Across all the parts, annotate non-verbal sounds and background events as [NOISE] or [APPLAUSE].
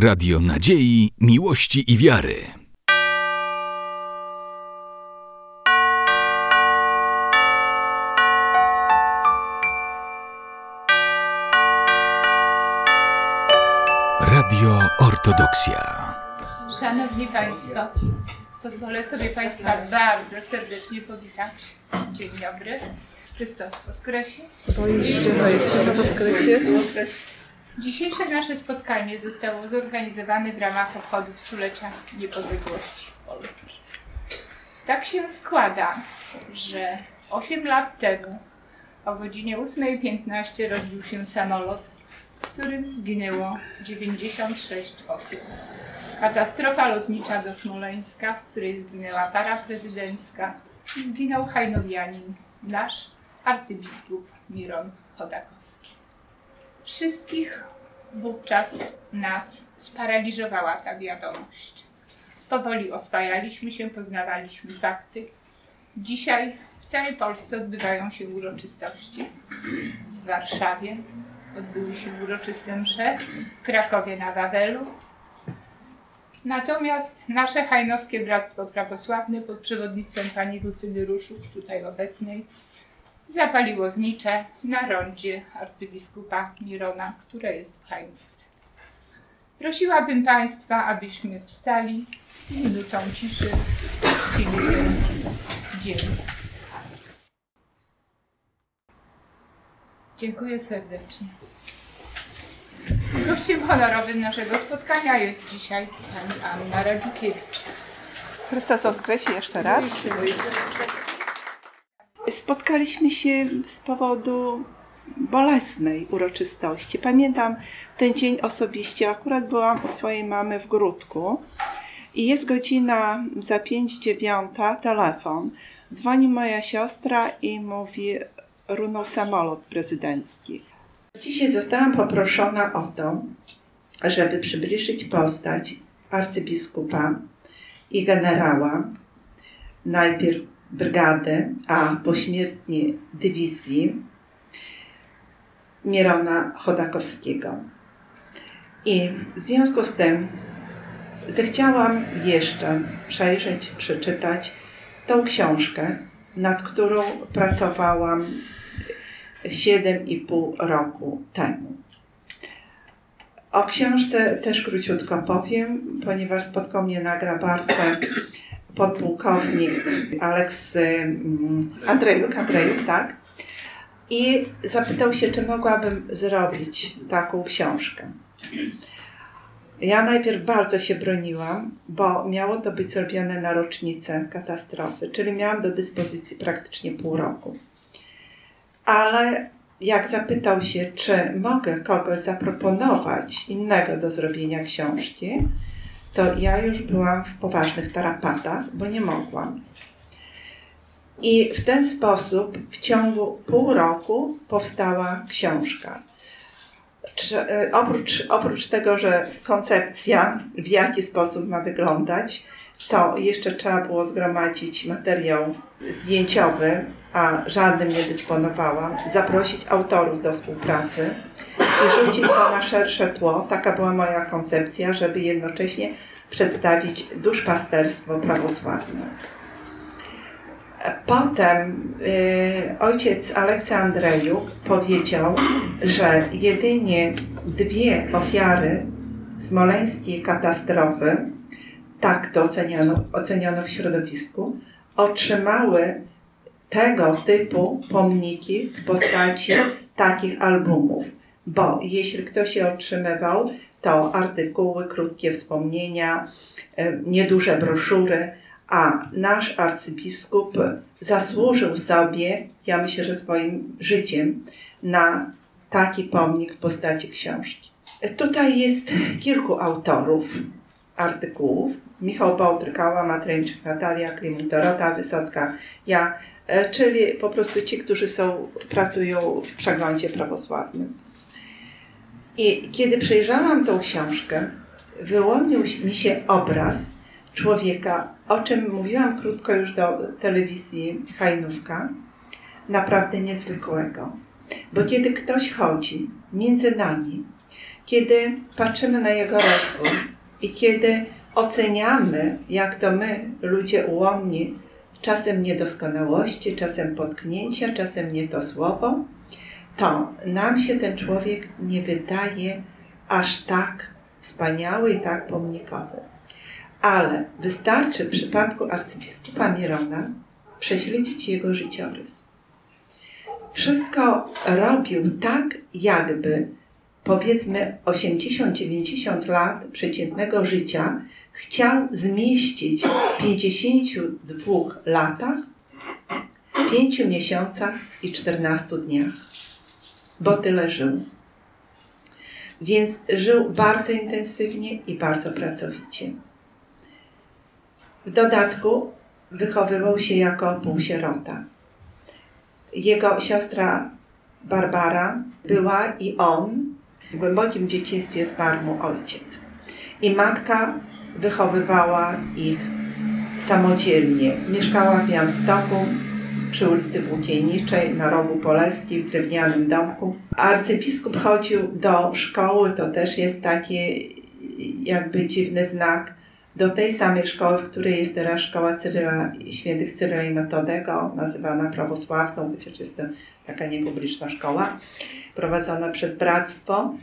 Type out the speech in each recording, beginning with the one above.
Radio Nadziei, Miłości i Wiary. Radio Ortodoksja. Szanowni Państwo, pozwolę sobie Państwa bardzo serdecznie powitać. Dzień dobry. Chrystus Woskresie. Boiście wejście na woskresie? Dzisiejsze nasze spotkanie zostało zorganizowane w ramach obchodów stulecia niepodległości Polski. Tak się składa, że 8 lat temu o godzinie 8.15 rozbił się samolot, w którym zginęło 96 osób. Katastrofa lotnicza do Smoleńska, w której zginęła para prezydencka i zginął hajnowianin, nasz arcybiskup Miron Chodakowski. Wszystkich wówczas nas sparaliżowała ta wiadomość. Powoli oswajaliśmy się, poznawaliśmy fakty. Dzisiaj w całej Polsce odbywają się uroczystości. W Warszawie odbyły się uroczyste msze, w Krakowie na Wawelu. Natomiast nasze hajnowskie Bractwo Prawosławne pod przewodnictwem pani Lucyny Ruszuk, tutaj obecnej, zapaliło znicze na rondzie arcybiskupa Mirona, które jest w Hajnówce. Prosiłabym Państwa, abyśmy wstali i minutą ciszy uczcili ten dzień. Dziękuję serdecznie. Gościem honorowym naszego spotkania jest dzisiaj pani Anna Radzikiewicz. Chrystus woskresie jeszcze raz. Spotkaliśmy się z powodu bolesnej uroczystości. Pamiętam ten dzień osobiście. Akurat byłam u swojej mamy w Gródku i jest godzina za pięć dziewiąta, telefon. Dzwoni moja siostra i mówi, runął samolot prezydencki. Dzisiaj zostałam poproszona o to, żeby przybliżyć postać arcybiskupa i generała, najpierw brygady, a pośmiertnie dywizji Mirona Chodakowskiego. I w związku z tym zechciałam jeszcze przejrzeć, przeczytać tą książkę, nad którą pracowałam 7,5 roku temu. O książce też króciutko powiem, ponieważ spotkał mnie na grabarce podpułkownik Aleks mm, Andrejuk, Andrejuk, tak? I zapytał się, czy mogłabym zrobić taką książkę. Ja najpierw bardzo się broniłam, bo miało to być zrobione na rocznicę katastrofy, czyli miałam do dyspozycji praktycznie pół roku. Ale jak zapytał się, czy mogę kogoś zaproponować innego do zrobienia książki, to ja już byłam w poważnych tarapatach, bo nie mogłam. I w ten sposób w ciągu pół roku powstała książka. E, oprócz, oprócz tego, że koncepcja, w jaki sposób ma wyglądać, to jeszcze trzeba było zgromadzić materiał zdjęciowy, a żadnym nie dysponowałam, zaprosić autorów do współpracy rzucić to na szersze tło. Taka była moja koncepcja, żeby jednocześnie przedstawić duszpasterstwo prawosławne. Potem y, ojciec Aleksandrejuk powiedział, że jedynie dwie ofiary smoleńskiej katastrofy, tak to oceniono, oceniono w środowisku, otrzymały tego typu pomniki w postaci takich albumów. Bo jeśli ktoś je otrzymywał, to artykuły, krótkie wspomnienia, y, nieduże broszury, a nasz arcybiskup zasłużył sobie, ja myślę, że swoim życiem, na taki pomnik w postaci książki. Tutaj jest kilku autorów artykułów. Michał Bałtrykała, Matreńczyk, Natalia Klimun, Dorota Wysocka, ja, e, czyli po prostu ci, którzy są, pracują w przeglądzie prawosławnym. I kiedy przejrzałam tą książkę, wyłonił mi się obraz człowieka, o czym mówiłam krótko już do telewizji Hajnówka, naprawdę niezwykłego. Bo kiedy ktoś chodzi między nami, Kiedy patrzymy na jego rozwój i kiedy oceniamy, jak to my, ludzie ułomni, czasem niedoskonałości, czasem potknięcia, czasem nie to słowo, to nam się ten człowiek nie wydaje aż tak wspaniały i tak pomnikowy. Ale wystarczy w przypadku arcybiskupa Mirona prześledzić jego życiorys. Wszystko robił tak, jakby powiedzmy 80-90 lat przeciętnego życia chciał zmieścić w 52 latach, 5 miesiącach i 14 dniach, bo tyle żył. Więc żył bardzo intensywnie i bardzo pracowicie. W dodatku wychowywał się jako półsierota. Jego siostra Barbara była i on w głębokim dzieciństwie zmarł mu ojciec. I matka wychowywała ich samodzielnie. Mieszkała w Białymstoku przy ulicy Włókienniczej na rogu Poleski w drewnianym domku. Arcybiskup chodził do szkoły, to też jest taki jakby dziwny znak, do tej samej szkoły, w której jest teraz szkoła Cyryla, świętych Cyryla i Metodego, nazywana prawosławną, chociaż jest to taka niepubliczna szkoła, prowadzona przez bractwo.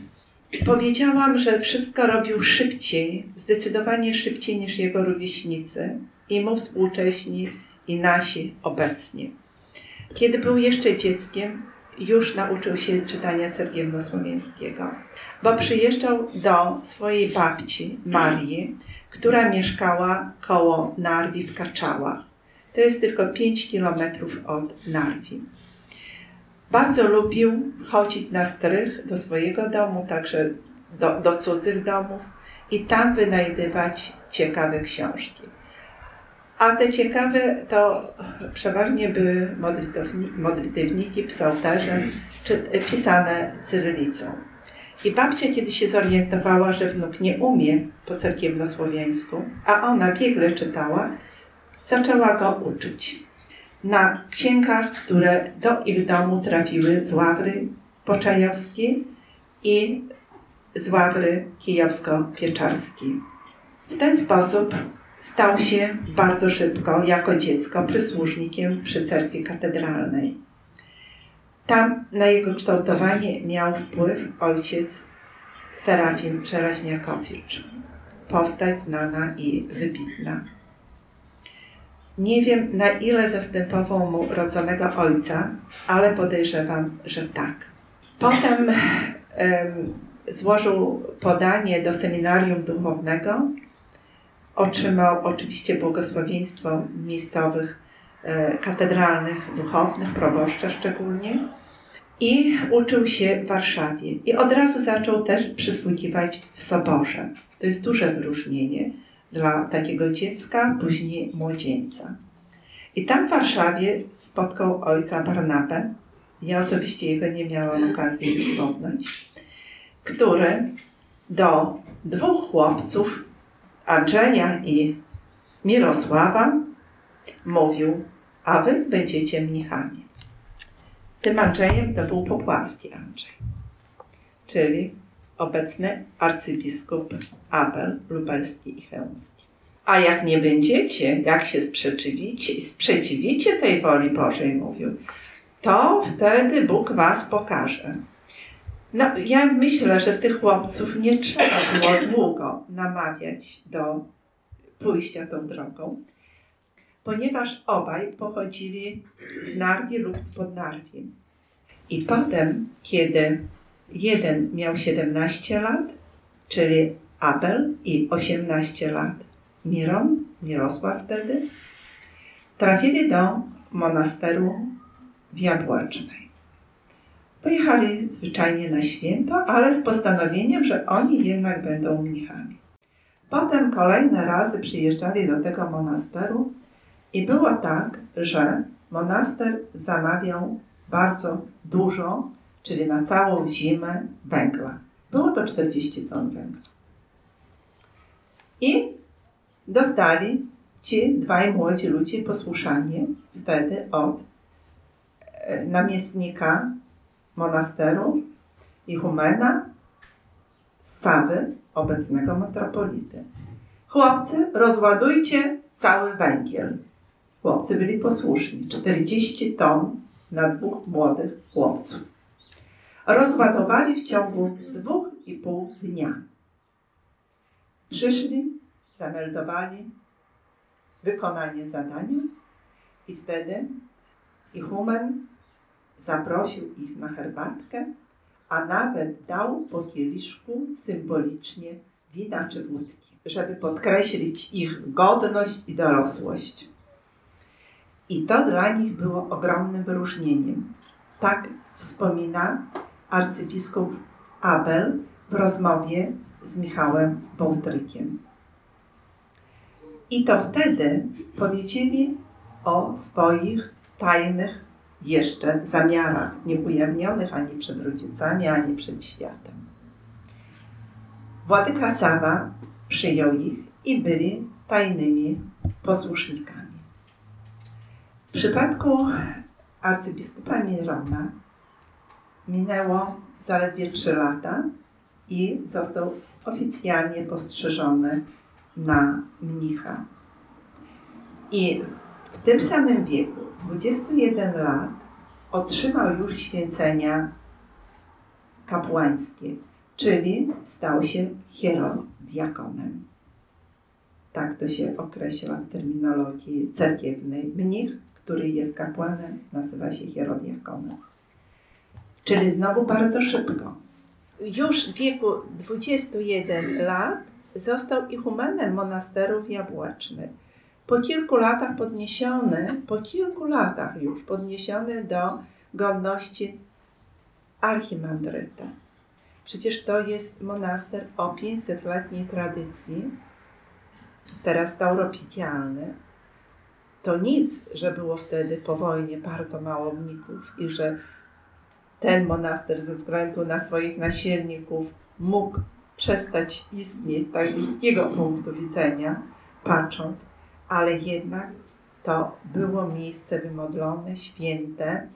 Powiedziałam, że wszystko robił szybciej, zdecydowanie szybciej niż jego rówieśnicy i mu współcześni i nasi obecnie. Kiedy był jeszcze dzieckiem, już nauczył się czytania cerkiewnosłowiańskiego, bo przyjeżdżał do swojej babci Marii, która mieszkała koło Narwi w Kaczałach. To jest tylko 5 kilometrów od Narwi. Bardzo lubił chodzić na strych do swojego domu, także do, do cudzych domów i tam wynajdywać ciekawe książki. A te ciekawe to przeważnie były modlitewniki, psałterze, czy pisane cyrylicą. I babcia, kiedy się zorientowała, że wnuk nie umie po cerkiewnosłowiańsku, a ona biegle czytała, zaczęła go uczyć. Na księgach, które do ich domu trafiły z Ławry Poczajowskiej i z Ławry Kijowsko-Pieczarskiej. W ten sposób stał się bardzo szybko, jako dziecko, przysłużnikiem przy cerkwi katedralnej. Tam na jego kształtowanie miał wpływ ojciec Serafim Żelaźniakowicz. Postać znana i wybitna. Nie wiem, na ile zastępował mu rodzonego ojca, ale podejrzewam, że tak. Potem um, złożył podanie do seminarium duchownego. Otrzymał oczywiście błogosławieństwo miejscowych e, katedralnych duchownych, proboszcza szczególnie. I uczył się w Warszawie. I od razu zaczął też przysługiwać w soborze. To jest duże wyróżnienie dla takiego dziecka, później młodzieńca. I tam w Warszawie spotkał ojca Barnabę. Ja osobiście jego nie miałam okazji poznać, który do dwóch chłopców, Andrzeja i Mirosława, mówił, a wy będziecie mnichami. Tym Andrzejem to był Popłaski Andrzej, czyli obecny arcybiskup Abel Lubelski i Chełmski. A jak nie będziecie, jak się sprzeciwicie, sprzeciwicie tej woli Bożej, mówił, to wtedy Bóg was pokaże. No, ja myślę, że tych chłopców nie trzeba było długo namawiać do pójścia tą drogą, ponieważ obaj pochodzili z Narwi lub z Podnarwi. I potem, kiedy jeden miał 17 lat, czyli Abel i 18 lat Miron, Mirosław wtedy, trafili do monasteru w Jabłacznej. Pojechali zwyczajnie na święto, ale z postanowieniem, że oni jednak będą mnichami. Potem kolejne razy przyjeżdżali do tego monasteru i było tak, że monaster zamawiał bardzo dużo, czyli na całą zimę węgla. Było to 40 ton węgla. I dostali ci dwaj młodzi ludzie posłuszanie wtedy od e, namiestnika monasteru i humena z Sawy, obecnego metropolity. Chłopcy, rozładujcie cały węgiel. Chłopcy byli posłuszni. 40 ton na dwóch młodych chłopców. Rozładowali w ciągu dwóch i pół dnia. Przyszli, zameldowali wykonanie zadania i wtedy Ichumen zaprosił ich na herbatkę, a nawet dał po kieliszku symbolicznie wina czy wódki, żeby podkreślić ich godność i dorosłość. I to dla nich było ogromnym wyróżnieniem. Tak wspomina arcybiskup Abel w rozmowie z Michałem Bołtrykiem. I to wtedy powiedzieli o swoich tajnych jeszcze zamiarach, nieujawnionych ani przed rodzicami, ani przed światem. Władyka Sawa przyjął ich i byli tajnymi posłusznikami. W przypadku arcybiskupa Mirona minęło zaledwie trzy lata i został oficjalnie postrzeżony na mnicha. I w tym samym wieku, 21 lat, otrzymał już święcenia kapłańskie, czyli stał się hierodiakonem. Tak to się określa w terminologii cerkiewnej. Mnich, który jest kapłanem, nazywa się hierodiakonem. Czyli znowu bardzo szybko. Już w wieku 21 lat został ichumenem monasterów jabłecznych. Po kilku latach podniesiony, po kilku latach już podniesiony do godności archimandryta. Przecież to jest monaster o 500-letniej tradycji, teraz tauropidialny. To nic, że było wtedy po wojnie bardzo mało mnichów i że ten monaster ze względu na swoich nasilników mógł przestać istnieć tak z ludzkiego punktu widzenia, patrząc, ale jednak to było miejsce wymodlone, święte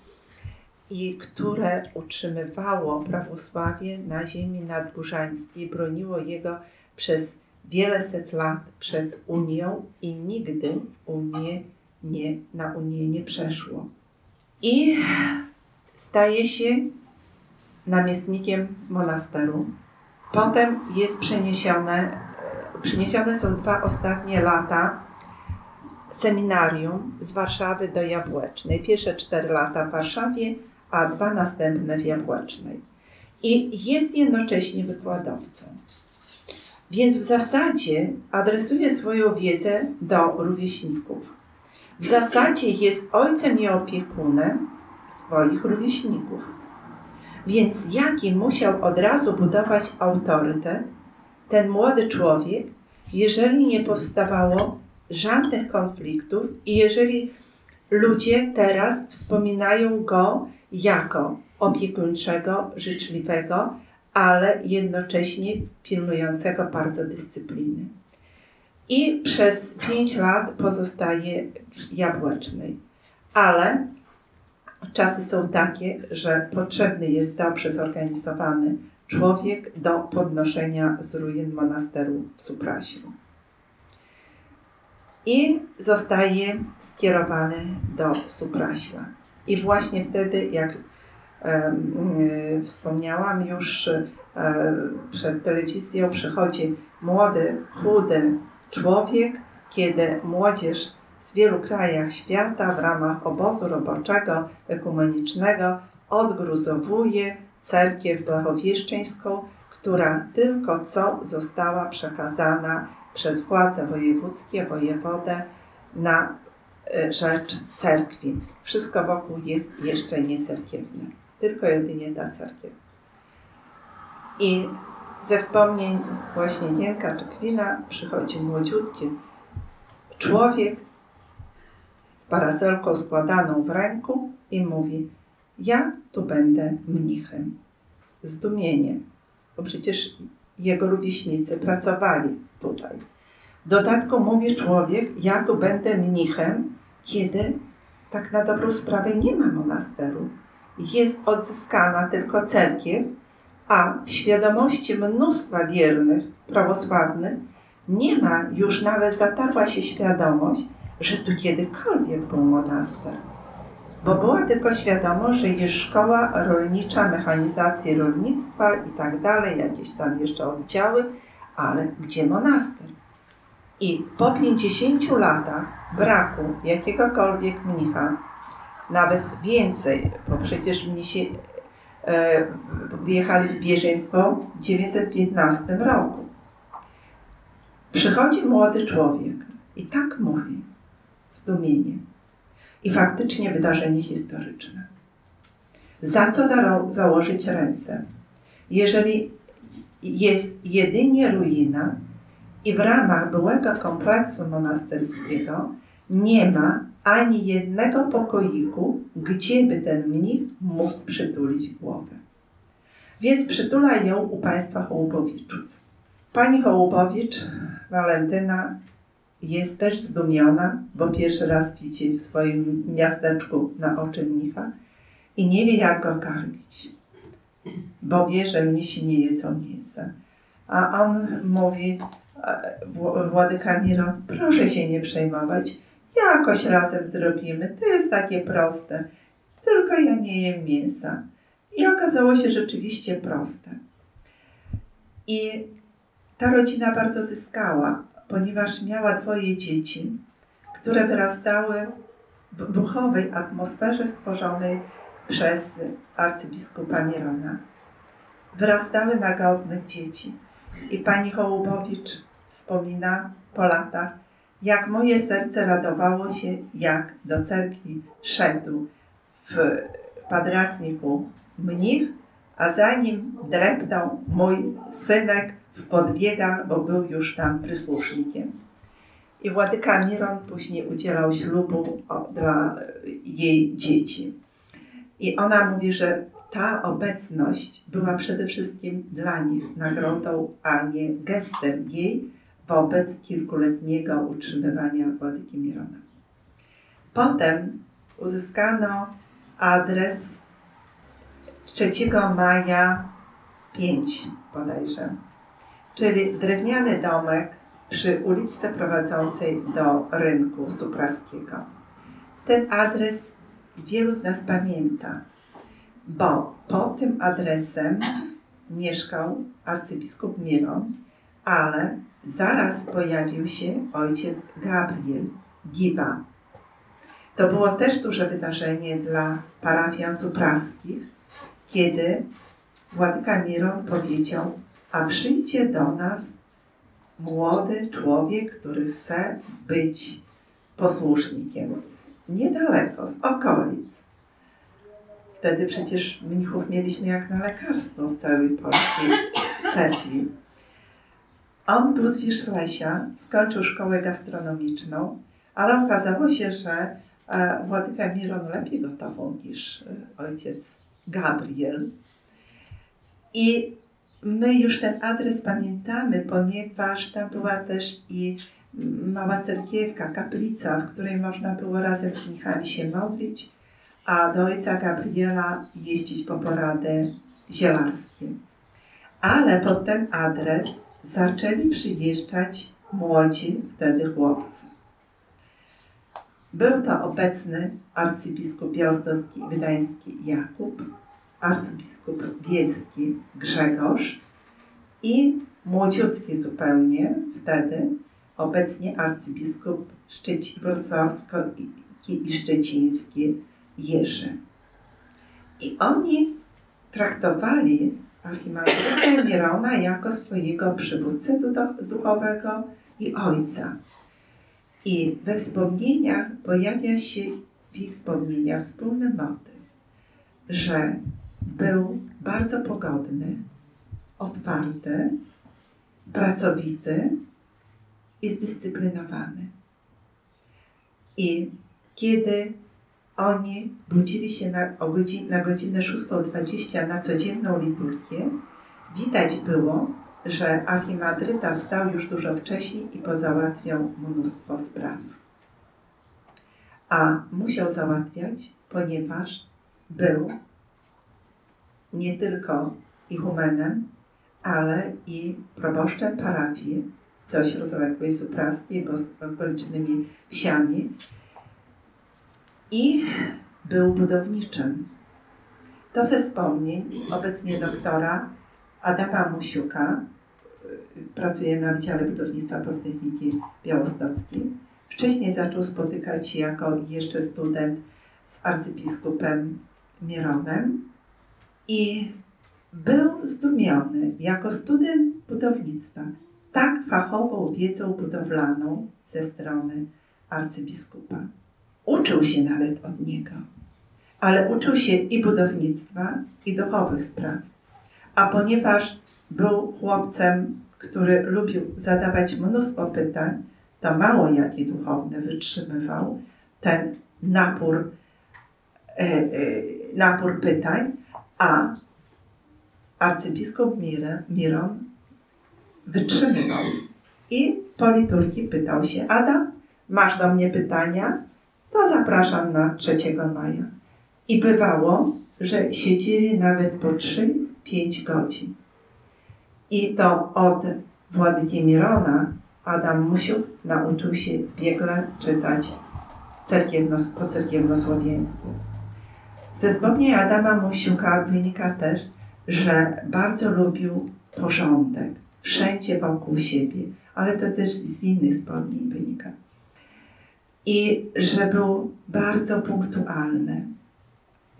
i które utrzymywało prawosławie na ziemi nadgórzańskiej, broniło jego przez wiele set lat przed Unią i nigdy Unię nie, na Unię nie przeszło. I staje się namiestnikiem monasteru. Potem jest przeniesione, przeniesione są dwa ostatnie lata seminarium z Warszawy do Jabłecznej. Pierwsze cztery lata w Warszawie, a dwa następne w Jabłecznej. I jest jednocześnie wykładowcą. Więc w zasadzie adresuje swoją wiedzę do rówieśników. W zasadzie jest ojcem i opiekunem swoich rówieśników. Więc jaki musiał od razu budować autorytet ten młody człowiek, jeżeli nie powstawało żadnych konfliktów i jeżeli ludzie teraz wspominają go jako opiekuńczego, życzliwego, ale jednocześnie pilnującego bardzo dyscypliny. I przez pięć lat pozostaje w Jabłecznej. Ale czasy są takie, że potrzebny jest dobrze zorganizowany człowiek do podnoszenia z ruin monasteru w Suprasiu. I zostaje skierowany do Supraśla. I właśnie wtedy, jak e, wspomniałam już e, przed telewizją, przychodzi młody, chudy człowiek, kiedy młodzież z wielu krajach świata w ramach obozu roboczego, ekumenicznego odgruzowuje cerkiew blachowieszczeńską, która tylko co została przekazana przez władze wojewódzkie, wojewodę na e, rzecz cerkwi. Wszystko wokół jest jeszcze niecerkiewne, tylko jedynie ta cerkiew. I ze wspomnień właśnie Nienka czy Kwina przychodzi młodziutki człowiek z parasolką składaną w ręku i mówi: Ja tu będę mnichem. Zdumienie, bo przecież jego rówieśnicy pracowali tutaj. W dodatku mówi człowiek: Ja tu będę mnichem, kiedy tak na dobrą sprawę nie ma monasteru. Jest odzyskana tylko cerkiew, A w świadomości mnóstwa wiernych prawosławnych nie ma już nawet zatarła się świadomość, że tu kiedykolwiek był monaster. Bo była tylko świadomość, że jest szkoła rolnicza, mechanizacji rolnictwa i tak dalej, jakieś tam jeszcze oddziały, ale gdzie monaster? I po 50 latach braku jakiegokolwiek mnicha, nawet więcej, bo przecież mnisi e, wyjechali w bieżeństwo w 915 roku. Przychodzi młody człowiek i tak mówi, zdumienie. I faktycznie wydarzenie historyczne. Za co założyć ręce? Jeżeli jest jedynie ruina i w ramach byłego kompleksu monasterskiego nie ma ani jednego pokoiku, gdzie by ten mnich mógł przytulić głowę. Więc przytula ją u państwa Hołubowiczów. Pani Hołubowicz, Walentyna, jest też zdumiona, bo pierwszy raz widzi w swoim miasteczku na oczy mnicha i nie wie, jak go karmić, bo wie, że mnisi nie jedzą mięsa. A on mówi, e, Wł- Władyka Miro, proszę się nie przejmować, jakoś razem zrobimy, to jest takie proste, tylko ja nie jem mięsa. I okazało się rzeczywiście proste. I ta rodzina bardzo zyskała, ponieważ miała dwoje dzieci, które wyrastały w duchowej atmosferze stworzonej przez arcybiskupa Mirona. Wyrastały na godnych dzieci. I pani Hołubowicz wspomina po latach, jak moje serce radowało się, jak do cerkwi szedł w padrasniku mnich, a za nim dreptał mój synek w podbiegach, bo był już tam przysłusznikiem. I Władyka Miron później udzielał ślubu dla jej dzieci. I ona mówi, że ta obecność była przede wszystkim dla nich nagrodą, a nie gestem jej wobec kilkuletniego utrzymywania Władyki Mirona. Potem uzyskano adres 3 maja 5 bodajże, czyli drewniany domek przy uliczce prowadzącej do rynku supraskiego. Ten adres wielu z nas pamięta, bo pod tym adresem mieszkał arcybiskup Miron, ale zaraz pojawił się ojciec Gabriel Giba. To było też duże wydarzenie dla parafian supraskich, kiedy Władka Miron powiedział, a przyjdzie do nas młody człowiek, który chce być posłusznikiem. Niedaleko, z okolic. Wtedy przecież mnichów mieliśmy jak na lekarstwo w całej polskiej [COUGHS] cerkwi. On był z Wierzchlesia, skończył szkołę gastronomiczną, ale okazało się, że e, Władyka Miron lepiej gotował niż e, ojciec Gabriel. I my już ten adres pamiętamy, ponieważ tam była też i mała cerkiewka, kaplica, w której można było razem z mnichami się modlić, a do ojca Gabriela jeździć po porady zielarskie. Ale pod ten adres zaczęli przyjeżdżać młodzi wtedy chłopcy. Był to obecny arcybiskup białostocki gdański Jakub, arcybiskup wielski Grzegorz i młodziutki zupełnie wtedy obecnie arcybiskup Szczeci, wrocławski i szczeciński Jerzy. I oni traktowali archimandrytę Mirona jako swojego przywódcę du- duchowego i ojca. I we wspomnieniach pojawia się w ich wspomnieniach wspólny motyw, że był bardzo pogodny, otwarty, pracowity i zdyscyplinowany. I kiedy oni budzili się na, godzin, na godzinę 6.20 na codzienną liturgię, widać było, że archimadryta wstał już dużo wcześniej i pozałatwiał mnóstwo spraw. A musiał załatwiać, ponieważ był nie tylko ichumenem, ale i proboszczem parafii dość rozległej, supraskiej, bo z okolicznymi wsiami. I był budowniczym. To ze wspomnień obecnie doktora Adama Musiuka, pracuje na Wydziale Budownictwa Politechniki Białostockiej. Wcześniej zaczął spotykać się jako jeszcze student z arcybiskupem Mieronem i był zdumiony jako student budownictwa tak fachową wiedzą budowlaną ze strony arcybiskupa. Uczył się nawet od niego, ale uczył się i budownictwa, i duchowych spraw. A ponieważ był chłopcem, który lubił zadawać mnóstwo pytań, to mało jakie duchowne wytrzymywał ten napór, e, e, napór pytań, a arcybiskup Mir- Miron wytrzymywał. I po liturgii pytał się, Adam, masz do mnie pytania? To zapraszam na 3 maja. I bywało, że siedzieli nawet po 3-5 godzin. I to od Władyki Mirona Adam Musiuk nauczył się biegle czytać cerkiewno, po cerkiewnosłowiańsku. Ze wspomnień Adama Musiuka wynika też, że bardzo lubił porządek wszędzie wokół siebie, ale to też z innych wspomnień wynika. I że był bardzo punktualny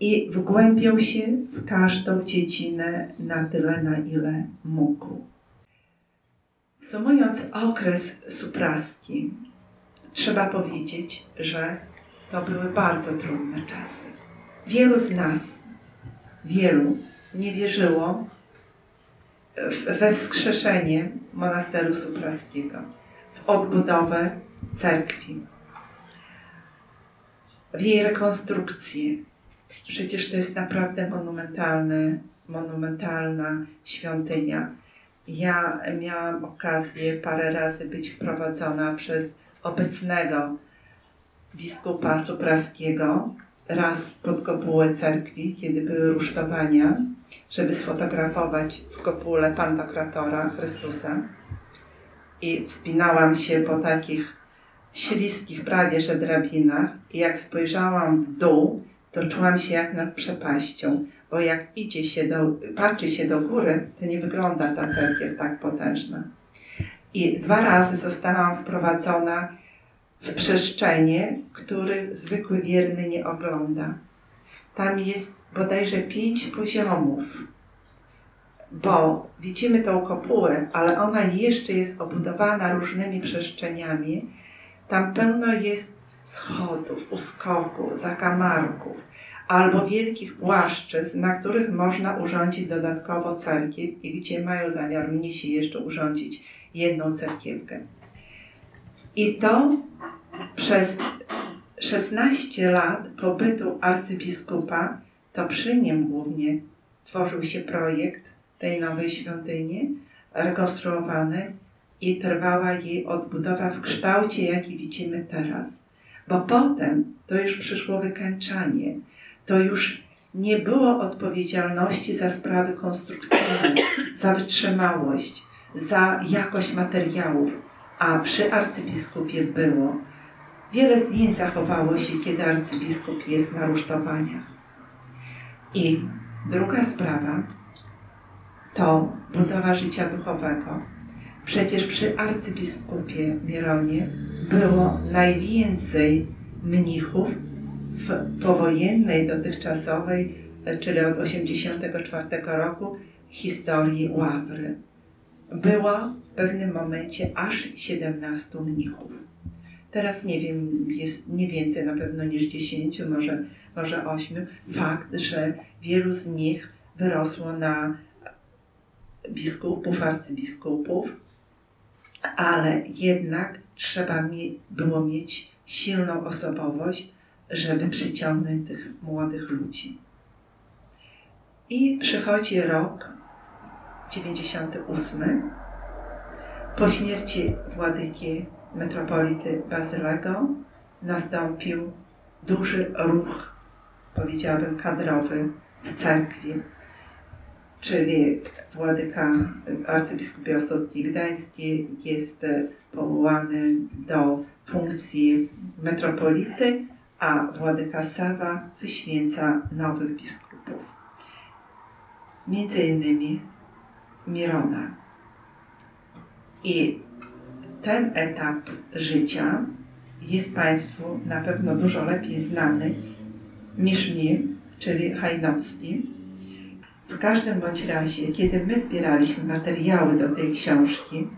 i wgłębiał się w każdą dziedzinę na tyle, na ile mógł. Sumując okres supraski, trzeba powiedzieć, że to były bardzo trudne czasy. Wielu z nas, wielu nie wierzyło we wskrzeszenie monasteru supraskiego, w odbudowę cerkwi, w jej rekonstrukcję. Przecież to jest naprawdę monumentalne, monumentalna świątynia. Ja miałam okazję parę razy być wprowadzona przez obecnego biskupa supraskiego, raz pod kopułę cerkwi, kiedy były rusztowania, żeby sfotografować w kopule Pantokratora Chrystusa. I wspinałam się po takich śliskich prawie że drabinach i jak spojrzałam w dół, to czułam się jak nad przepaścią, bo jak idzie się do, patrzy się do góry, to nie wygląda ta cerkiew tak potężna. I dwa razy zostałam wprowadzona w przestrzenie, których zwykły wierny nie ogląda. Tam jest bodajże pięć poziomów, bo widzimy tą kopułę, ale ona jeszcze jest obudowana różnymi przestrzeniami. Tam pełno jest schodów, uskoków, zakamarków albo wielkich płaszczyzn, na których można urządzić dodatkowo cerkiew i gdzie mają zamiar mnisi jeszcze urządzić jedną cerkiewkę. I to przez 16 lat pobytu arcybiskupa, to przy nim głównie tworzył się projekt tej nowej świątyni, rekonstruowany i trwała jej odbudowa w kształcie, jaki widzimy teraz. Bo potem to już przyszło wykańczanie, to już nie było odpowiedzialności za sprawy konstrukcyjne, za wytrzymałość, za jakość materiałów, a przy arcybiskupie było. Wiele zdjęć zachowało się, kiedy arcybiskup jest na rusztowaniach. I druga sprawa to budowa życia duchowego. Przecież przy arcybiskupie Mieronie było najwięcej mnichów w powojennej, dotychczasowej, czyli od 1984 roku, historii Ławry. Było w pewnym momencie aż 17 mnichów. Teraz nie wiem, jest nie więcej na pewno niż 10, może, może 8. Fakt, że wielu z nich wyrosło na biskupów, arcybiskupów, ale jednak trzeba było mieć silną osobowość, żeby przyciągnąć tych młodych ludzi. I przychodzi rok 98. Po śmierci władyki metropolity Bazylego nastąpił duży ruch, powiedziałabym, kadrowy w cerkwi. czyli Władyka arcybiskup Białostocki Gdański jest powołany do funkcji metropolity, a Władyka Sawa wyświęca nowych biskupów. Między innymi Mirona. I ten etap życia jest Państwu na pewno dużo lepiej znany niż mi, czyli Hajnowski. W każdym bądź razie, kiedy my zbieraliśmy materiały do tej książki,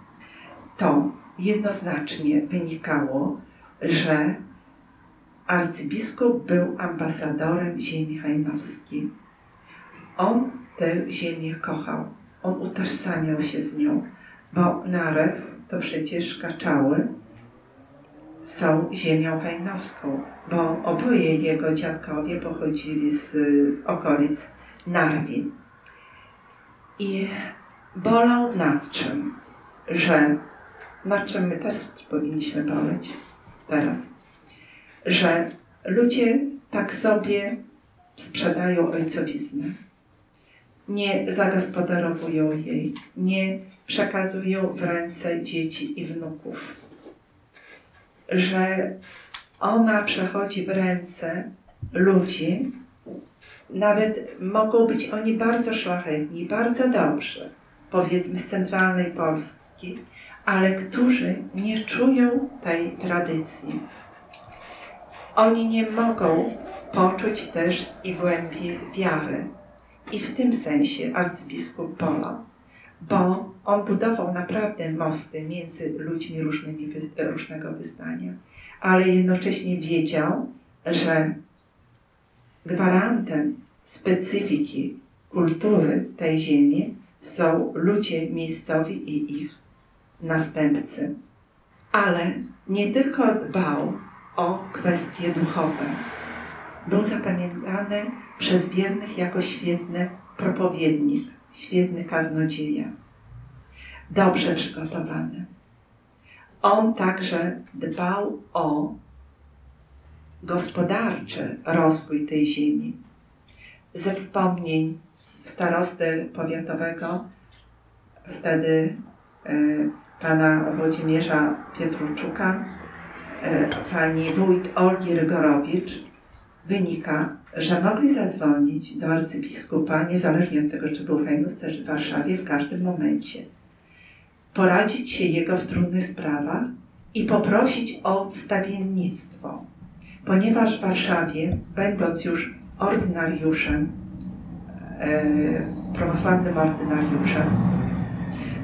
to jednoznacznie wynikało, że arcybiskup był ambasadorem ziemi hajnowskiej. On tę ziemię kochał, on utożsamiał się z nią, bo Narew to przecież Kaczały są ziemią hajnowską, bo oboje jego dziadkowie pochodzili z, z okolic Narwin. I bolał nad czym? Że nad czym my też powinniśmy boleć teraz? Że ludzie tak sobie sprzedają ojcowiznę. Nie zagospodarowują jej, nie przekazują w ręce dzieci i wnuków. Że ona przechodzi w ręce ludzi, nawet mogą być oni bardzo szlachetni, bardzo dobrzy, powiedzmy z centralnej Polski, ale którzy nie czują tej tradycji. Oni nie mogą poczuć też i głębi wiary. I w tym sensie arcybiskup bolał, bo on budował naprawdę mosty między ludźmi różnymi, różnego wyznania, ale jednocześnie wiedział, że gwarantem specyfiki kultury tej ziemi są ludzie miejscowi i ich następcy. Ale nie tylko dbał o kwestie duchowe. Był zapamiętany przez wiernych jako świetny propowiednik, świetny kaznodzieja. Dobrze przygotowany. On także dbał o gospodarczy rozwój tej ziemi. Ze wspomnień starosty powiatowego, wtedy e, pana Włodzimierza Pietruczuka, e, pani wójt Olgi Rygorowicz, wynika, że mogli zadzwonić do arcybiskupa, niezależnie od tego, czy był w Hejnówce, czy w Warszawie, w każdym momencie. Poradzić się jego w trudnych sprawach i poprosić o wstawiennictwo ponieważ w Warszawie, będąc już ordynariuszem, e, prawosławnym ordynariuszem,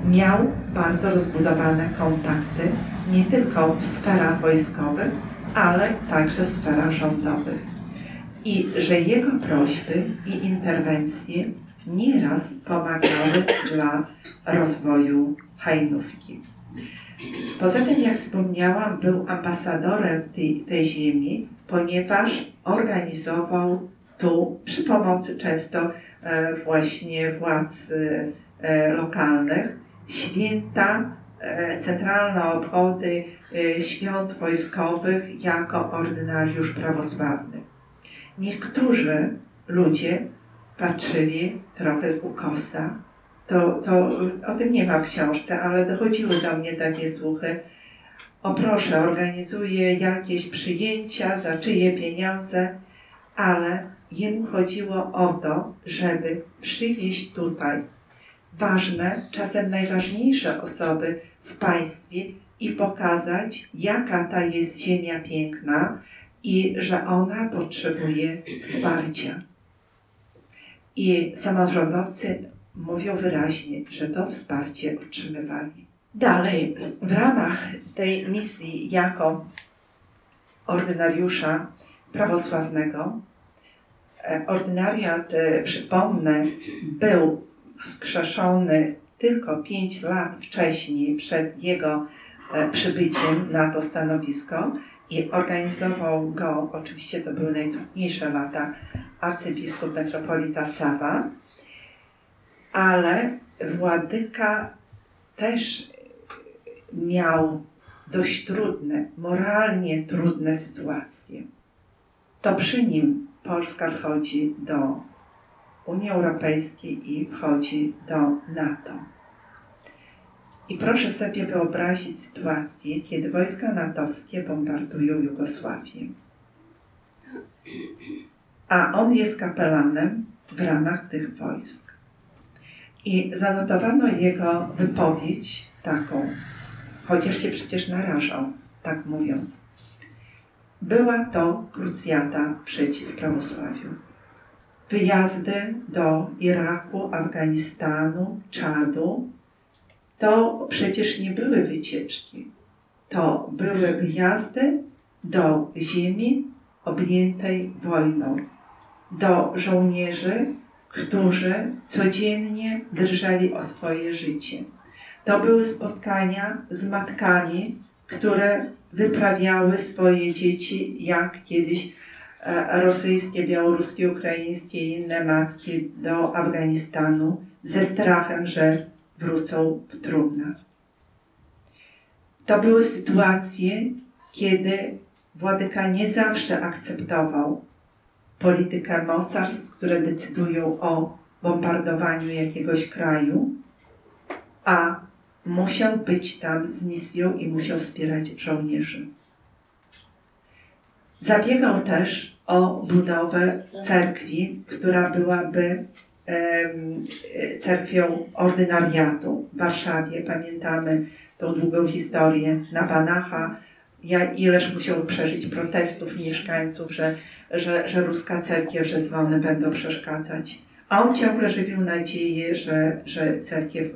miał bardzo rozbudowane kontakty nie tylko w sferach wojskowych, ale także w sferach rządowych. I że jego prośby i interwencje nieraz pomagały dla rozwoju Hajnówki. Poza tym, jak wspomniałam, był ambasadorem tej, tej ziemi, ponieważ organizował tu przy pomocy często e, właśnie władz e, lokalnych święta, e, centralne obchody świąt wojskowych jako ordynariusz prawosławny. Niektórzy ludzie patrzyli trochę z ukosa to, to o tym nie ma w książce, ale dochodziły do mnie takie słuchy. O proszę, organizuje jakieś przyjęcia, za czyje pieniądze, ale jemu chodziło o to, żeby przywieźć tutaj ważne, czasem najważniejsze osoby w państwie i pokazać, jaka ta jest ziemia piękna i że ona potrzebuje wsparcia. I samorządowcy mówią wyraźnie, że to wsparcie otrzymywali. Dalej, w ramach tej misji jako ordynariusza prawosławnego, e, ordynariat, e, przypomnę, był wskrzeszony tylko pięć lat wcześniej, przed jego e, przybyciem na to stanowisko i organizował go, oczywiście to były najtrudniejsze lata, arcybiskup metropolita Sawa, ale Władyka też miał dość trudne, moralnie trudne sytuacje. To przy nim Polska wchodzi do Unii Europejskiej i wchodzi do NATO. I proszę sobie wyobrazić sytuację, kiedy wojska natowskie bombardują Jugosławię. A on jest kapelanem w ramach tych wojsk. I zanotowano jego wypowiedź taką, chociaż się przecież narażał, tak mówiąc. Była to krucjata przeciw prawosławiu. Wyjazdy do Iraku, Afganistanu, Czadu to przecież nie były wycieczki. To były wyjazdy do ziemi objętej wojną, do żołnierzy, którzy codziennie drżeli o swoje życie. To były spotkania z matkami, które wyprawiały swoje dzieci, jak kiedyś e, rosyjskie, białoruskie, ukraińskie i inne matki do Afganistanu ze strachem, że wrócą w trumnach. To były sytuacje, kiedy Władyka nie zawsze akceptował politykę mocarstw, które decydują o bombardowaniu jakiegoś kraju, a musiał być tam z misją i musiał wspierać żołnierzy. Zabiegał też o budowę cerkwi, która byłaby cerkwią ordynariatu w Warszawie. Pamiętamy tą długą historię na Banacha, ja, ileż musiał przeżyć protestów mieszkańców, że, że, że ruska cerkiew, że dzwony będą przeszkadzać. A on ciągle żywił nadzieję, że, że cerkiew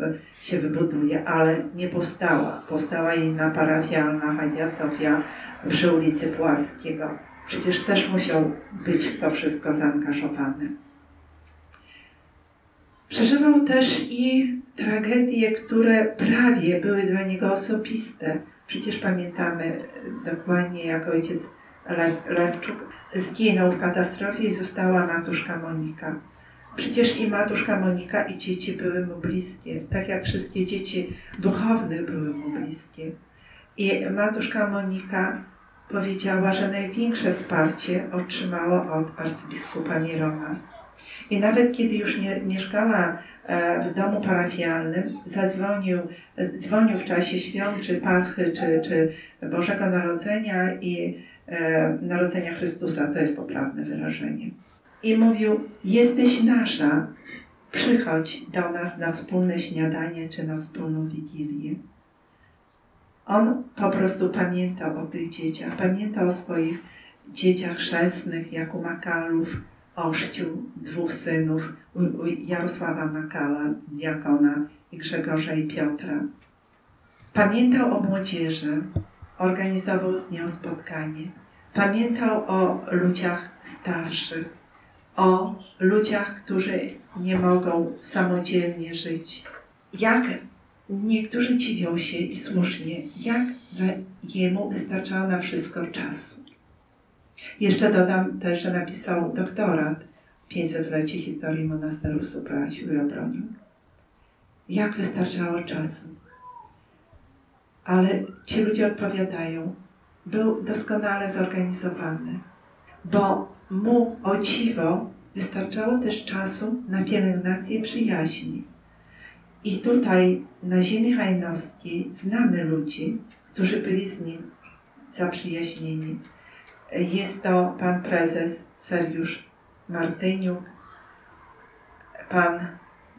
się wybuduje, ale nie powstała. Powstała inna parafialna, Hagia Sofia przy ulicy Płaskiego. Przecież też musiał być w to wszystko zaangażowany. Przeżywał też i tragedie, które prawie były dla niego osobiste. Przecież pamiętamy dokładnie, jak ojciec Lew, Lewczuk zginął w katastrofie i została matuszka Monika. Przecież i matuszka Monika i dzieci były mu bliskie, tak jak wszystkie dzieci duchownych były mu bliskie. I matuszka Monika powiedziała, że największe wsparcie otrzymała od arcybiskupa Mirona. I nawet kiedy już nie mieszkała e, w domu parafialnym, zadzwonił, dzwonił w czasie świąt, czy Paschy, czy, czy Bożego Narodzenia i e, Narodzenia Chrystusa, to jest poprawne wyrażenie. I mówił, jesteś nasza, przychodź do nas na wspólne śniadanie, czy na wspólną wigilię. On po prostu pamiętał o tych dzieciach, pamiętał o swoich dzieciach chrzestnych, jak u Makalów, ochrzcił dwóch synów, Jarosława Makala, diakona i Grzegorza i Piotra. Pamiętał o młodzieży, organizował z nią spotkanie. Pamiętał o ludziach starszych, o ludziach, którzy nie mogą samodzielnie żyć. Jak niektórzy dziwią się i słusznie, jak dla jemu wystarczało na wszystko czasu. Jeszcze dodam też, że napisał doktorat 500-lecie historii monasteru Supra Siły Obrony. Jak wystarczało czasu. Ale ci ludzie odpowiadają, był doskonale zorganizowany, bo mu o dziwo wystarczało też czasu na pielęgnację przyjaźni. I tutaj na ziemi hajnowskiej znamy ludzi, którzy byli z nim zaprzyjaźnieni. Jest to pan prezes Sergiusz Martyniuk, pan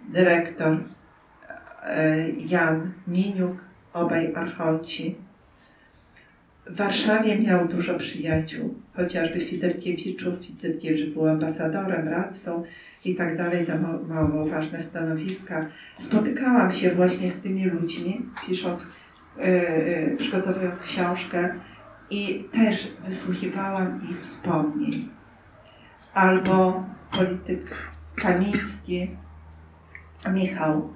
dyrektor e, Jan Miniuk, obaj archonci. W Warszawie miał dużo przyjaciół, chociażby Fidelkiewiczów. Fidelkiewicz był ambasadorem, radcą i tak dalej, zajmował ważne stanowiska. Spotykałam się właśnie z tymi ludźmi, pisząc, yy, przygotowując książkę i też wysłuchiwałam ich wspomnień. Albo polityk Kamiński, Michał,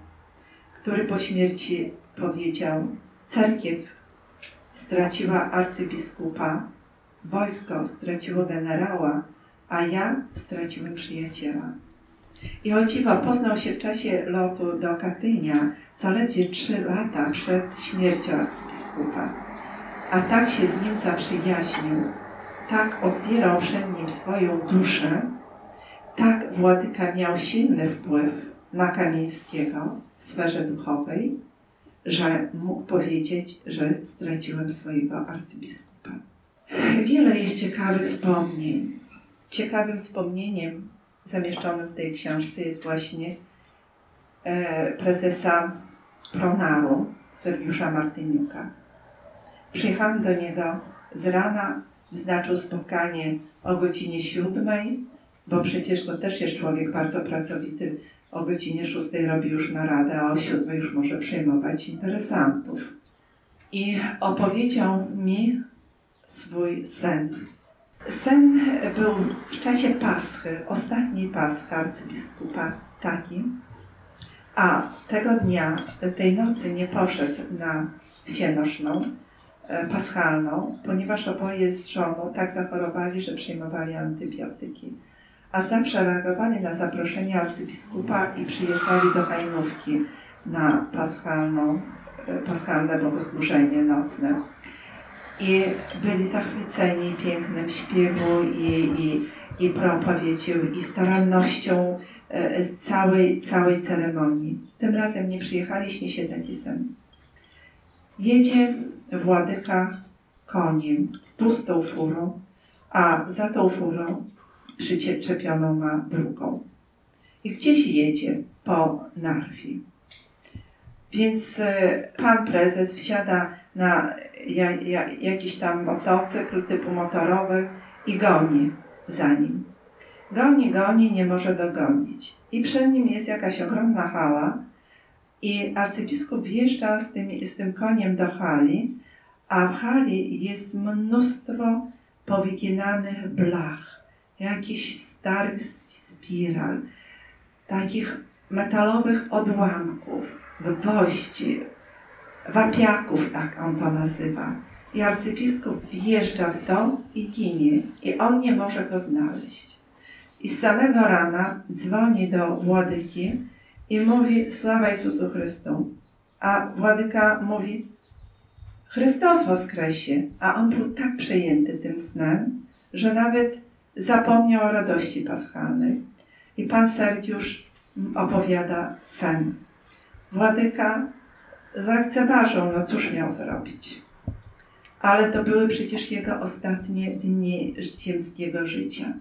który po śmierci powiedział, cerkiew straciła arcybiskupa, wojsko straciło generała, a ja straciłem przyjaciela. I o poznał się w czasie lotu do Katynia, zaledwie trzy lata przed śmiercią arcybiskupa. A tak się z nim zaprzyjaźnił, tak otwierał przed nim swoją duszę, tak Władyka miał silny wpływ na Kamińskiego w sferze duchowej, że mógł powiedzieć, że straciłem swojego arcybiskupa. Wiele jest ciekawych wspomnień. Ciekawym wspomnieniem zamieszczonym w tej książce jest właśnie e, prezesa Pronaru, Sergiusza Martyniuka. Przyjechałam do niego z rana, wyznaczył spotkanie o godzinie siódmej, bo przecież to też jest człowiek bardzo pracowity. O godzinie szóstej robi już naradę, a o siódmej już może przyjmować interesantów. I opowiedział mi swój sen. Sen był w czasie Paschy, ostatniej Paschy arcybiskupa takim, a tego dnia, tej nocy nie poszedł na e, paschalną, ponieważ oboje z żoną tak zachorowali, że przyjmowali antybiotyki. A zawsze reagowali na zaproszenie arcybiskupa i przyjeżdżali do Hajnówki na paschalną, e, paschalne bogosłużenie nocne. I byli zachwyceni pięknem śpiewu i, i, i propowiedzią, i starannością e, całej, całej ceremonii. Tym razem nie przyjechali, śni się taki sen. Jedzie Władyka koniem, pustą furą, a za tą furą przyczepioną ma drugą. I gdzieś jedzie po Narwi. Więc e, pan prezes wsiada na ja, ja, jakiś tam motocykl typu motorowy i goni za nim. Goni, goni, nie może dogonić. I przed nim jest jakaś ogromna hala i arcybiskup wjeżdża z tym, z tym koniem do hali, a w hali jest mnóstwo powyginanych blach, jakichś starych spiral, takich metalowych odłamków, gwoździ, wapiaków, jak on to nazywa. I arcybiskup wjeżdża w to i ginie. I on nie może go znaleźć. I z samego rana dzwoni do Władyki i mówi sława Jezusu Chrystu. A Władyka mówi Chrystus woskresie. A on był tak przejęty tym snem, że nawet zapomniał o radości paschalnej. I pan Sergiusz opowiada sen. Władyka zlekceważył, no cóż miał zrobić. Ale to były przecież jego ostatnie dni ziemskiego życia.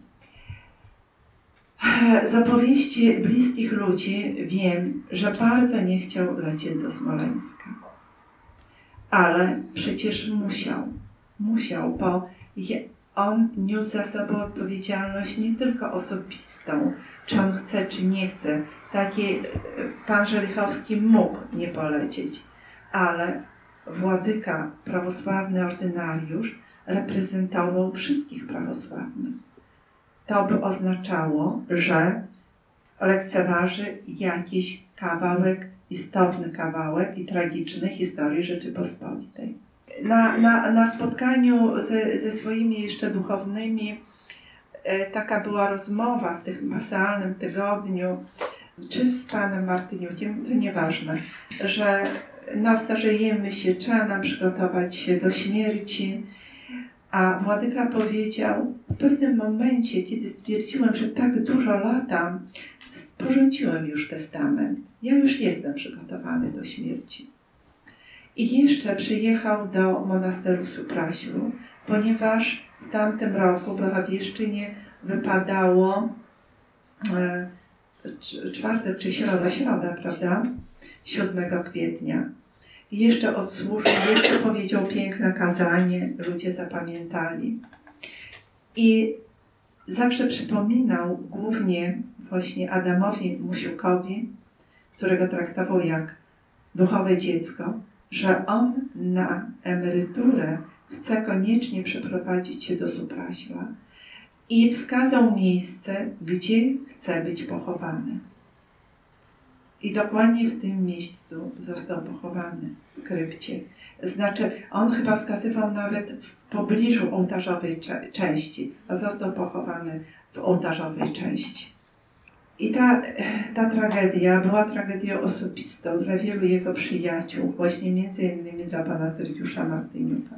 [LAUGHS] Z opowieści bliskich ludzi wiem, że bardzo nie chciał lecieć do Smoleńska. Ale przecież musiał. Musiał, bo on niósł za sobą odpowiedzialność nie tylko osobistą, czy on chce, czy nie chce. Taki pan Żelichowski mógł nie polecieć, ale władyka, prawosławny ordynariusz reprezentował wszystkich prawosławnych. To by oznaczało, że lekceważy jakiś kawałek, istotny kawałek i tragiczny historii Rzeczypospolitej. Na, na, na spotkaniu ze, ze swoimi jeszcze duchownymi e, taka była rozmowa w tym masalnym tygodniu, czy z panem Martyniukiem, to nieważne, że no starzejemy się, trzeba nam przygotować się do śmierci. A Władyka powiedział, w pewnym momencie, kiedy stwierdziłem, że tak dużo latam, sporządziłem już testament. Ja już jestem przygotowany do śmierci. I jeszcze przyjechał do monasteru Suprasiu, ponieważ w tamtym roku w Blawawieszczynie wypadało e, czwartek czy środa, środa, prawda? 7 kwietnia. I jeszcze odsłużył, jeszcze powiedział piękne kazanie, ludzie zapamiętali. I zawsze przypominał głównie właśnie Adamowi Musiukowi, którego traktował jak duchowe dziecko, że on na emeryturę chce koniecznie przeprowadzić się do Supraśla i wskazał miejsce, gdzie chce być pochowany. I dokładnie w tym miejscu został pochowany w krypcie. Znaczy, on chyba wskazywał nawet w pobliżu ołtarzowej części, a został pochowany w ołtarzowej części. I ta, ta tragedia była tragedią osobistą dla wielu jego przyjaciół, właśnie między innymi dla pana Sergiusza Martyniuka,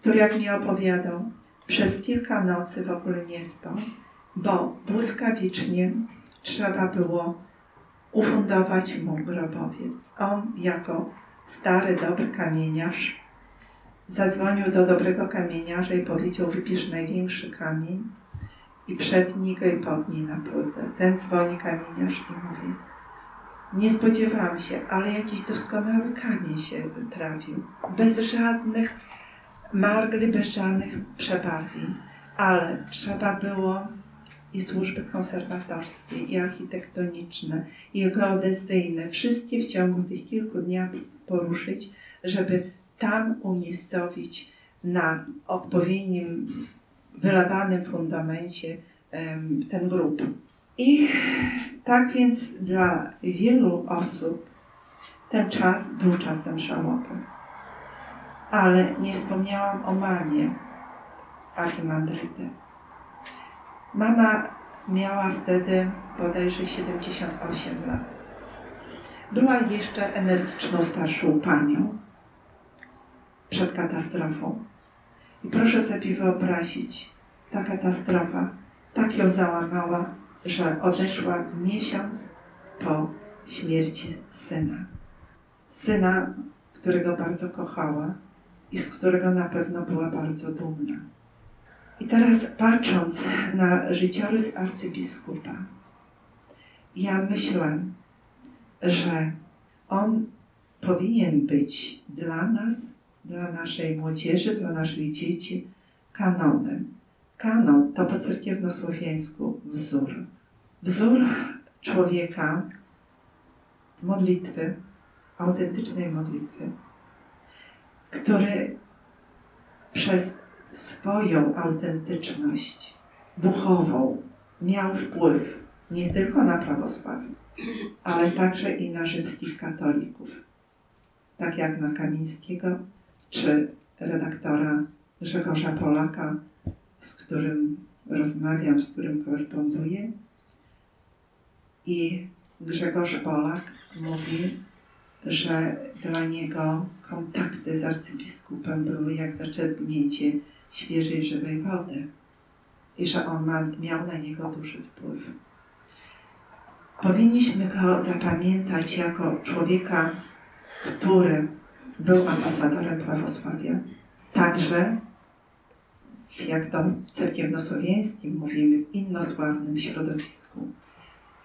który jak mi opowiadał, przez kilka nocy w ogóle nie spał, bo błyskawicznie trzeba było ufundować mu grobowiec. On jako stary, dobry kamieniarz zadzwonił do dobrego kamieniarza i powiedział, wybierz największy kamień i przetnij go i podnij na płytę. Ten dzwoni kamieniarz i mówi, nie spodziewałam się, ale jakiś doskonały kamień się trafił. Bez żadnych margli, bez żadnych przebarwień. Ale trzeba było i służby konserwatorskie, i architektoniczne, i geodezyjne, wszystkie w ciągu tych kilku dni poruszyć, żeby tam umiejscowić na odpowiednim, wylewanym fundamencie ten grób. I tak więc dla wielu osób ten czas był czasem żałoby. Ale nie wspomniałam o mamie Archimandryty. Mama miała wtedy bodajże 78 lat. Była jeszcze energiczną starszą panią przed katastrofą. I proszę sobie wyobrazić, ta katastrofa tak ją załamała, że odeszła w miesiąc po śmierci syna. Syna, którego bardzo kochała i z którego na pewno była bardzo dumna. I teraz patrząc na życiorys arcybiskupa, ja myślę, że on powinien być dla nas, dla naszej młodzieży, dla naszych dzieci kanonem. Kanon to po cerkiewnosłowiańsku wzór. Wzór człowieka modlitwy, autentycznej modlitwy, który przez swoją autentyczność duchową miał wpływ nie tylko na prawosławie, ale także i na rzymskich katolików, tak jak na Kamińskiego czy redaktora Grzegorza Polaka, z którym rozmawiam, z którym koresponduję. I Grzegorz Polak mówi, że dla niego kontakty z arcybiskupem były jak zaczerpnięcie świeżej, żywej wody i że on ma, miał na niego duży wpływ. Powinniśmy go zapamiętać jako człowieka, który był ambasadorem prawosławia. Także, jak to w cerkiewnosłowiańskim mówimy, w innosławnym środowisku,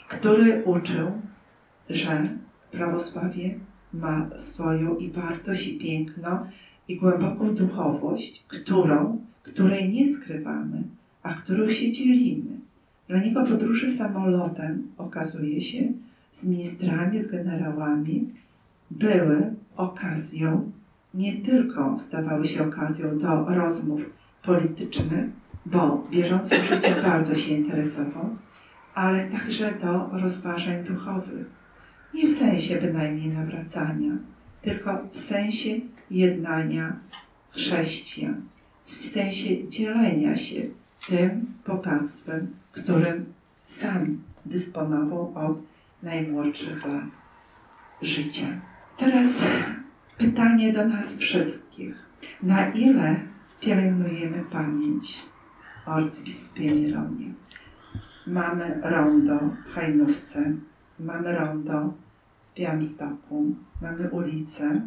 który uczył, że prawosławie ma swoją i wartość, i piękno, i głęboką duchowość, którą, której nie skrywamy, a którą się dzielimy. Dla niego podróże samolotem, okazuje się, z ministrami, z generałami, były okazją, nie tylko stawały się okazją do rozmów politycznych, bo bieżącym życiem bardzo się interesował, ale także do rozważań duchowych. Nie w sensie bynajmniej nawracania, tylko w sensie jednania chrześcijan, w sensie dzielenia się tym bogactwem, którym sam dysponował od najmłodszych lat życia. Teraz pytanie do nas wszystkich. Na ile pielęgnujemy pamięć o arcybiskupie Mironie? Mamy rondo w Hajnówce, mamy rondo w Białymstoku, mamy ulicę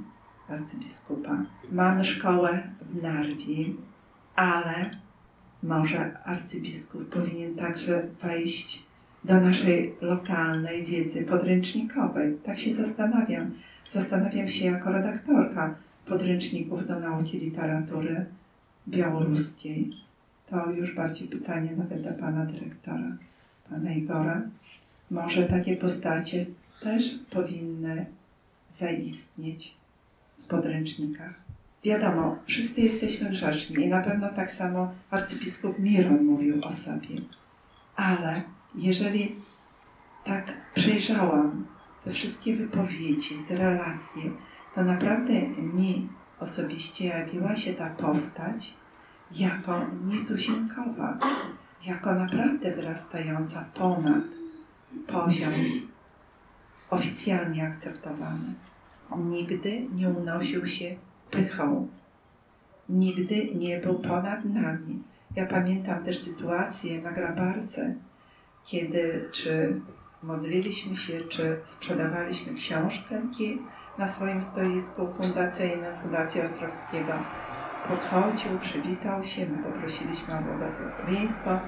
arcybiskupa, mamy szkołę w Narwi, ale może arcybiskup powinien także wejść do naszej lokalnej wiedzy podręcznikowej. Tak się zastanawiam. Zastanawiam się jako redaktorka podręczników do nauki literatury białoruskiej. To już bardziej pytanie nawet do pana dyrektora, pana Igora. Może takie postacie też powinny zaistnieć podręcznikach. Wiadomo, wszyscy jesteśmy grzeszni i na pewno tak samo arcybiskup Miron mówił o sobie. Ale jeżeli tak przejrzałam te wszystkie wypowiedzi, te relacje, to naprawdę mi osobiście jawiła się ta postać jako nietuzinkowa, jako naprawdę wyrastająca ponad poziom oficjalnie akceptowany. Nigdy nie unosił się pychą. Nigdy nie był ponad nami. Ja pamiętam też sytuację na Grabarce, kiedy czy modliliśmy się, czy sprzedawaliśmy książki na swoim stoisku fundacyjnym Fundacji Ostrowskiego. Podchodził, przywitał się, my poprosiliśmy o błogosławieństwo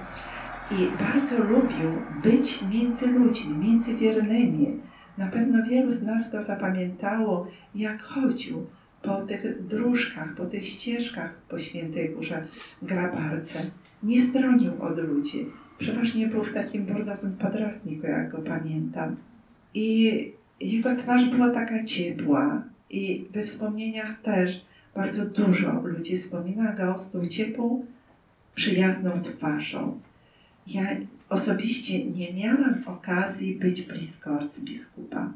i bardzo lubił być między ludźmi, między wiernymi. Na pewno wielu z nas go zapamiętało, jak chodził po tych dróżkach, po tych ścieżkach po Świętej Górze Grabarce. Nie stronił od ludzi. Przeważnie był w takim bordowym padrasniku, jak go pamiętam. I jego twarz była taka ciepła i we wspomnieniach też bardzo dużo ludzi wspomina go z tą ciepłą, przyjazną twarzą. Ja osobiście nie miałam okazji być blisko arcybiskupa.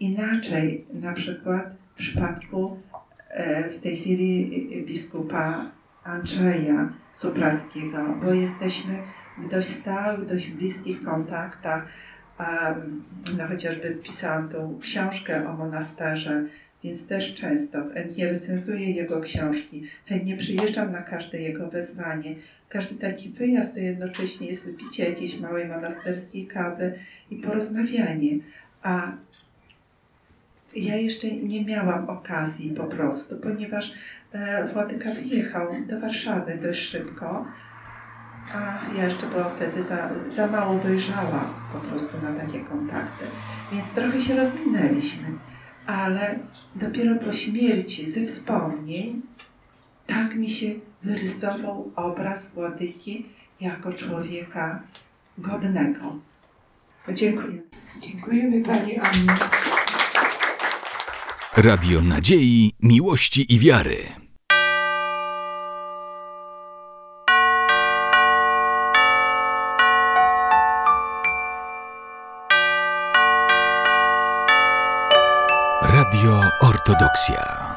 Inaczej, na przykład w przypadku e, w tej chwili biskupa Andrzeja Supraskiego, bo jesteśmy w dość stałych, dość bliskich kontaktach. No chociażby pisałam tą książkę o monasterze, więc też często chętnie recenzuję jego książki, chętnie przyjeżdżam na każde jego wezwanie. Każdy taki wyjazd to jednocześnie jest wypicie jakiejś małej monasterskiej kawy i porozmawianie. A ja jeszcze nie miałam okazji po prostu, ponieważ e, Władyka wyjechał do Warszawy dość szybko, a ja jeszcze byłam wtedy za, za mało dojrzała po prostu na takie kontakty. Więc trochę się rozminęliśmy, ale dopiero po śmierci, ze wspomnień, tak mi się wyrysował obraz Władyki jako człowieka godnego. Dziękuję. Dziękujemy Pani Anno. Radio Nadziei, Miłości i Wiary. Radio Ortodoksja.